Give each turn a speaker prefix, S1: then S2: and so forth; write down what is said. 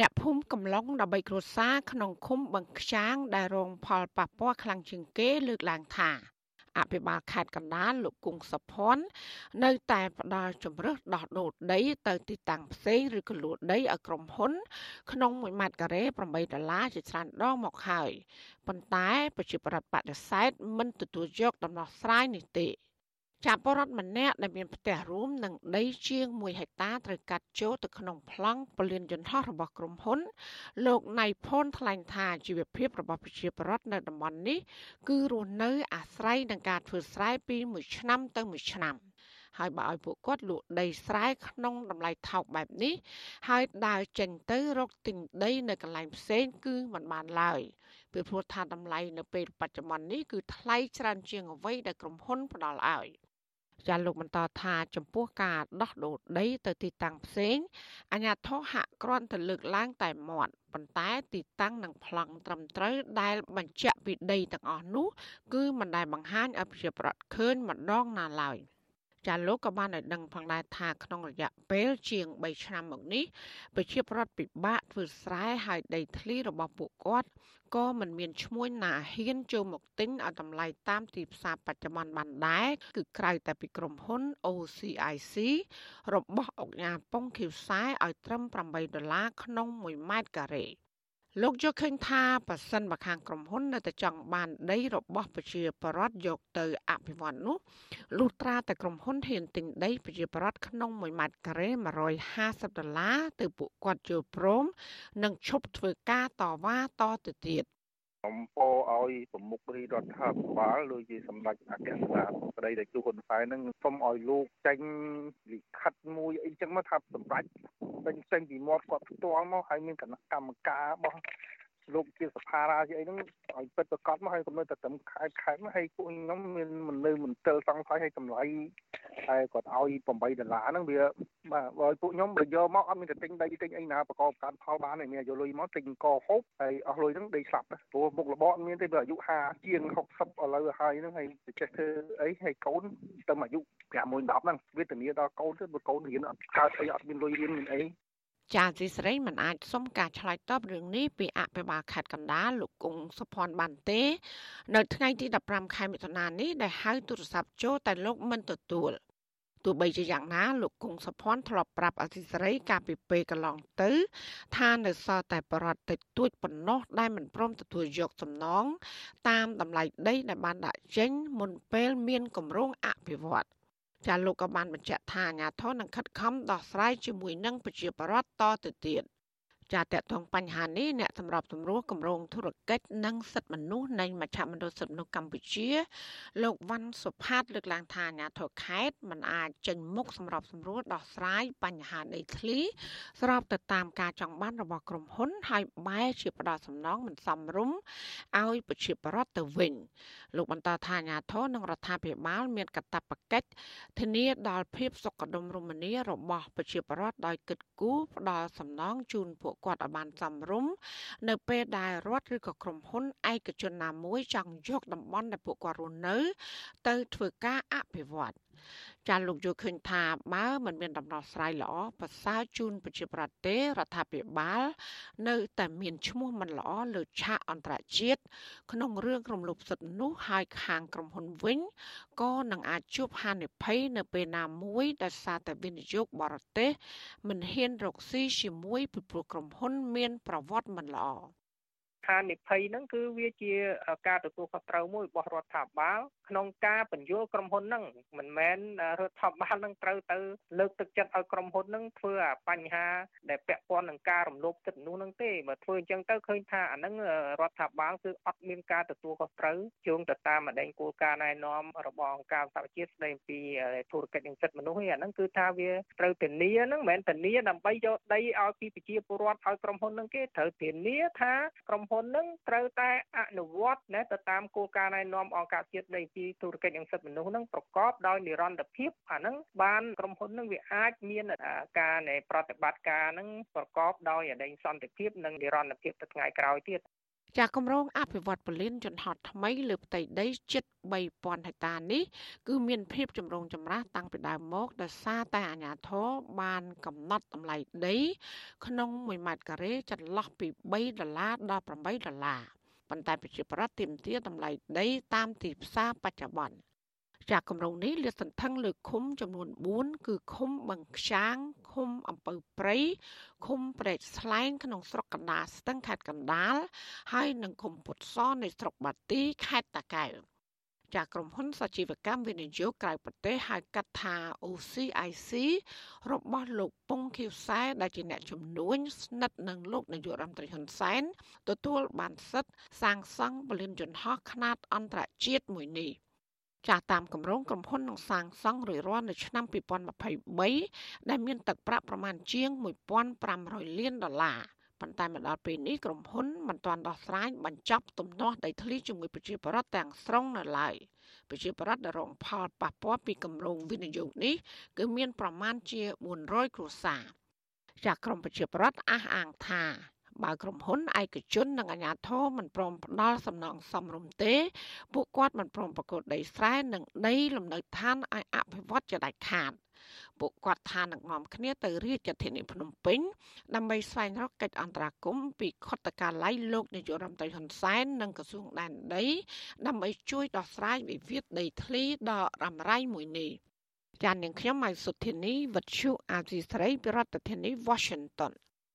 S1: អ្នកភូមិកំឡុង13គ្រួសារក្នុងឃុំបឹងខ្ចាងដែលរងផលប៉ះពាល់ខ្លាំងជាងគេលើកឡើងថាអភិបាលខេត្តកណ្ដាលលោកគង់សុភ័ណ្ឌនៅតែផ្ដល់ជំរើសដោះដូរដីទៅទីតាំងផ្សេងឬក៏លួចដីឲ្យក្រុមហ៊ុន ក្នុង1ម៉ែត្រការ៉េ8ដុល្លារជាច្រើនដងមកហើយប៉ុន្តែប្រជាប្រដ្ឋបដិសេធមិនទទួលយកដំណោះស្រាយនេះទេ ចាប់បរដ្ឋម្នាក់ដែលមានផ្ទះរួមនិងដីជាង1ហិកតាត្រូវកាត់ចូលទៅក្នុងប្លង់ពលានយន្តហោះរបស់ក្រុមហ៊ុន លោកណៃផុនថ្លែងថាជីវភាពរបស់ប្រជាពលរដ្ឋនៅតំបន់នេះគឺរស់នៅអាស្រ័យនឹងការធ្វើស្រែពីមួយឆ្នាំទៅមួយឆ្នាំហើយបើឲ្យពួកគាត់លក់ដីស្រែក្នុងតម្លៃថោកបែបនេះហើយដើរចេញទៅរកទិញដីនៅកន្លែងផ្សេងគឺមិនបានឡើយពីព្រោះថាតម្លៃនៅពេលបច្ចុប្បន្ននេះគឺថ្លៃច្រើនជាងអ្វីដែលក្រុមហ៊ុនផ្ដល់ឲ្យ។ ចាលោកបន្តថាចំពោះការដោះដូរដីទៅទីតាំងផ្សេងអាជ្ញាធរហាក់គ្រាន់តែលើកឡើងតែមាត់ប៉ុន្តែទីតាំងនិងប្លង់ត្រឹមត្រូវដែលបញ្ជាក់ពីដីទាំងអស់នោះ គឺមិនដែលបង្ហាញឲ្យប្រជាប្រដ្ឋឃើញម្ដងណាឡើយ ចាលោកក៏បានឲ្យដឹងផងដែរថាក្នុងរយៈពេលជាង3ឆ្នាំមកនេះប្រជាប្រដ្ឋពិបាកធ្វើស្រែហើយដីធ្លីរបស់ពួកគាត់ក៏មិនមានឈ្មោះណាហ៊ានចូលមកទិញឲ្យតម្លៃតាមទីផ្សារបច្ចុប្បន្នបានដែរគឺក្រៅតែពីក្រុមហ៊ុន OCIC របស់អង្គការប៉ុងខៀវខ្សែឲ្យត្រឹម8ដុល្លារក្នុង1ម៉ែត្រការ៉េ លោកយកឃើញថាប៉ះសិនបើខាងក្រុមហ៊ុននៅតែចង់បានដីរបស់ប្រជាពលរដ្ឋយកទៅអភិវឌ្ឍនោះលុះត្រាតែក្រុមហ៊ុនហ៊ានទិញដីប្រជាពលរដ្ឋក្នុង1ម៉ែត្រការ៉េ150ដុល្លារទៅពួកគាត់យល់ព្រម និងឈប់ធ្វើការតវ៉ាតទៅទៀត
S2: អំពោឲ្យប្រមុខរាជរដ្ឋាភិបាលដូចជាសម្ដេចអគ្គស្នងស្ដីតេជោហ៊ុនសែននឹងសូមឲ្យលោកចេញលិខិតមួយអីចឹងមកថាសម្ដេចពេញចេញពីមាត់គាត់ផ្ទាល់មកហើយមានគណៈកម្មការរបស់លោកជាសភារាជាអីហ្នឹងឲ្យពិតប្រកបមកហើយកុំនៅតែត្រឹមខែខែមកហើយពួកខ្ញុំមានមិននៅមន្ទិលសង្ស័យឲ្យតម្លៃ ហើយគាត់ឲ្យ8ដុល្លារហ្នឹងវាបាទបើពួកខ្ញុំបើយកមកអត់មានតែទិញដីទិញអីណាប្រកបកាត់ផលបានទេមានយកលុយមកទិញកហូបហើយអស់លុយហ្នឹងដីស្លាប់ព្រោះមុខរបរអត់មានទេបើអាយុ50ជាង60ឥឡូវហើយហ្នឹងហើយចេះធ្វើអីហើយកូនទៅអាយុ5 10ហ្នឹងវាធានាដល់កូនទៅបើកូនរៀនអត់កើតអីអត់មានលុយរៀនមានអី
S1: ចាស៊ីស្រីមិនអាចសុំការឆ្លើយតបរឿងនេះពីអភិបាលខេត្តកណ្ដាលលោកគង់សុភ័ណ្ឌបានទេ នៅថ្ងៃទី15ខែមិថុនានេះដែលហៅទូរស័ព្ទចូលតែលោកមិនទទួលទោះបីជាយ៉ាងណាលោកគង់សុភ័ណ្ឌធ្លាប់ប្រាប់អធិស្រីកាលពីពេលកន្លងទៅ ថានៅសល់តែបរិវត្តតិចតួចប៉ុណ្ណោះដែលមិនព្រមទទួលយកសំណងតាមតម្លៃដីដែលបានដាក់ចេញមុនពេលមានគម្រោងអភិវឌ្ឍ ចាលោកក៏បានបញ្ជាក់ថាអាញាធននឹងខិតខំដោះស្រាយជាមួយនឹងប្រជាពលរដ្ឋតទៅទៀត ចាតតងបញ្ហានេះអ្នកសម្របសម្រួលគម្រោងធុរកិច្ចនិងសិទ្ធិមនុស្សនៃមជ្ឈមណ្ឌលសិទ្ធិមនុស្សកម្ពុជា លោកវ៉ាន់សុផាតលើកឡើងថាអាញាធរខេត្តមិនអាចចេញមុខសម្របសម្រួលដោះស្រាយបញ្ហាដីធ្លីស្របទៅតាមការចង់បានរបស់ក្រុមហ៊ុនហើយបែរជាផ្ដោតសំណងមិនសមរម្យឲ្យប្រជាពលរដ្ឋទៅវិញ លោកបន្តថាអាញាធរនិងរដ្ឋាភិបាល មានកាតព្វកិច្ចធានាដល់ភាពសុខដុមរមនារបស់ប្រជាពលរដ្ឋដោយគិតគូរផ្ដល់សំណងជូនពួកគាត់ឲ្យបានសមរម្យនៅពេលដែលរដ្ឋឬក៏ក្រុមហ៊ុនឯកជនណាមួយចង់យកតំបន់ដែលពួកគាត់រស់នៅ ទៅធ្វើការអភិវឌ្ឍ ចាលោកយល់ឃើញថាបើមិនមានដំណោះស្រាយល្អប្រសើរជូនប្រជាប្រដ្ឋទេរដ្ឋាភិបាល នៅតែមានឈ្មោះមិនល្អលើឆាកអន្តរជាតិក្នុងរឿងរំលោភសិទ្ធិនោះហើយខាងក្រុមហ៊ុនវិញក៏នឹងអាចជួបហានិភ័យនៅពេលណាមួយដោយសារតែវិនិយោគបរទេសមិនហ៊ានរកស៊ីជាមួយពីព្រោះក្រុមហ៊ុនមានប្រវត្តិមិនល្អ
S3: ហានិភ័យហ្នឹងគឺវាជាការទទួលខុសត្រូវមួយរបស់រដ្ឋាភិបាលក្នុងការបញ្យល់ក្រុមហ៊ុនហ្នឹងមិនមែនរដ្ឋាភិបាលហ្នឹងត្រូវទៅលើកទឹកចិត្តឲ្យក្រុមហ៊ុនហ្នឹងធ្វើអាបញ្ហាដែលពាក់ព័ន្ធនឹងការរំលោភសិទ្ធិមនុស្សហ្នឹងទេបើធ្វើអញ្ចឹងទៅឃើញថាអាហ្នឹងរដ្ឋាភិបាលគឺអត់មានការទទួលខុសត្រូវជងទៅតាមអដែងគោលការណ៍ណែនាំរបស់អង្គការសហជាតិស្តីពីធុរកិច្ចនិងសិទ្ធិមនុស្សឯអាហ្នឹងគឺថាវាត្រូវធានាហ្នឹងមិនមែនធានាដើម្បីយកដីឲ្យពីប្រជាពលរដ្ឋឲ្យក្រុមហ៊ុនហ្នឹងគេត្រូវធានាថាក្រុមហ៊ុនហ្នឹងត្រូវតែអនុវត្តណាទៅតាមគោលការណ៍ណែនាំអង្គការជាតិស្តីពីធុរកិច្ចនិងសិទ្ធិមនុស្សនឹងប្រកបដោយនិរន្តរភាពអាហ្នឹងបានក្រុមហ៊ុននឹងវាអាចមានការនៃប្រតិបត្តិការនឹងប្រកបដោយអដែងសន្តិភាពនិងនិរន្តរភាពទៅថ្ងៃក្រោយទៀត
S1: ចាគម្រោងអភិវឌ្ឍពលានយន្តហោះថ្មីលើផ្ទៃដីជិត3000ហិកតានេះគឺមានភាពចម្រូងចម្រាសតាំងពីដើមមកដោយសារតែអាជ្ញាធរបានកំណត់តម្លៃដី ក្នុង1ម៉ែត្រការ៉េចន្លោះពី3ដុល្លារដល់8ដុល្លារប៉ុន្តែប្រជាប្រដ្ឋទាមទារតម្លៃដីតាមទីផ្សារបច្ចុប្បន្ន ចាគម្រោងនេះលាតសន្ធឹងលើឃុំចំនួន4គឺឃុំបឹងខ្យាងឃុំអំពៅព្រៃឃុំព្រែកស្លែងក្នុងស្រុកកណ្ដាលស្ទឹងខេត្តកណ្ដាលហើយនិងឃុំពុតសនៃស្រុកបាទីខេត្តតាកែវចាក្រុមហ៊ុនសាជីវកម្មវិនិយោគក្រៅប្រទេសហៅកាត់ថា OCIC របស់លោកប៉ុងខៀវសែដែលជាអ្នកជំនួញស្និទ្ធនឹងលោកនាយករដ្ឋមន្ត្រីហ៊ុនសែនទទួលបានសិទ្ធិសាងសង់ពលានយន្តហោះខ្នាតអន្តរជាតិមួយនេះ ចាស់តាមគម្រោងក្រុមហ៊ុននឹងសាងសង់រួចរាល់នៅឆ្នាំ2023ដែលមានទឹកប្រាក់ប្រមាណជាង1500លានដុល្លារប៉ុន្តែមកដល់ពេលនេះក្រុមហ៊ុនមិនទាន់ដោះស្រាយបញ្ចប់ទំនាស់ដីធ្លីជាមួយប្រជាពលរដ្ឋទាំងស្រុងនៅឡើយប្រជាពលរដ្ឋដែលរងផលប៉ះពាល់ពីគម្រោងវិនិយោគនេះគឺមានប្រមាណជា400គ្រួសារចាក់ក្រមប្រជាពលរដ្ឋអះអាងថា បើក្រុមហ៊ុនឯកជននិងអាជ្ញាធរមិនព្រមផ្ដល់សំណងសមរម្យទេ ពួកគាត់មិនព្រមប្រកួតដីស្រែនិងដីលំនៅឋានឲ្យអភិវឌ្ឍជាដាច់ខាតពួកគាត់ថានឹងនាំគ្នាទៅរាជធានីភ្នំពេញដើម្បីស្វែងរកកិច្ចអន្តរាគមន៍ពីខុទ្ទកាល័យលោកនាយករដ្ឋមន្ត្រីហ៊ុនសែននិងក្រសួងដែនដី ដើម្បីជួយដោះស្រាយវិវាទដីធ្លីដ៏រ៉ាំរ៉ៃមួយនេះចាននាងខ្ញុំម៉ៃសុធានីវិទ្យុអាស៊ីសេរីពីរដ្ឋធានី Washington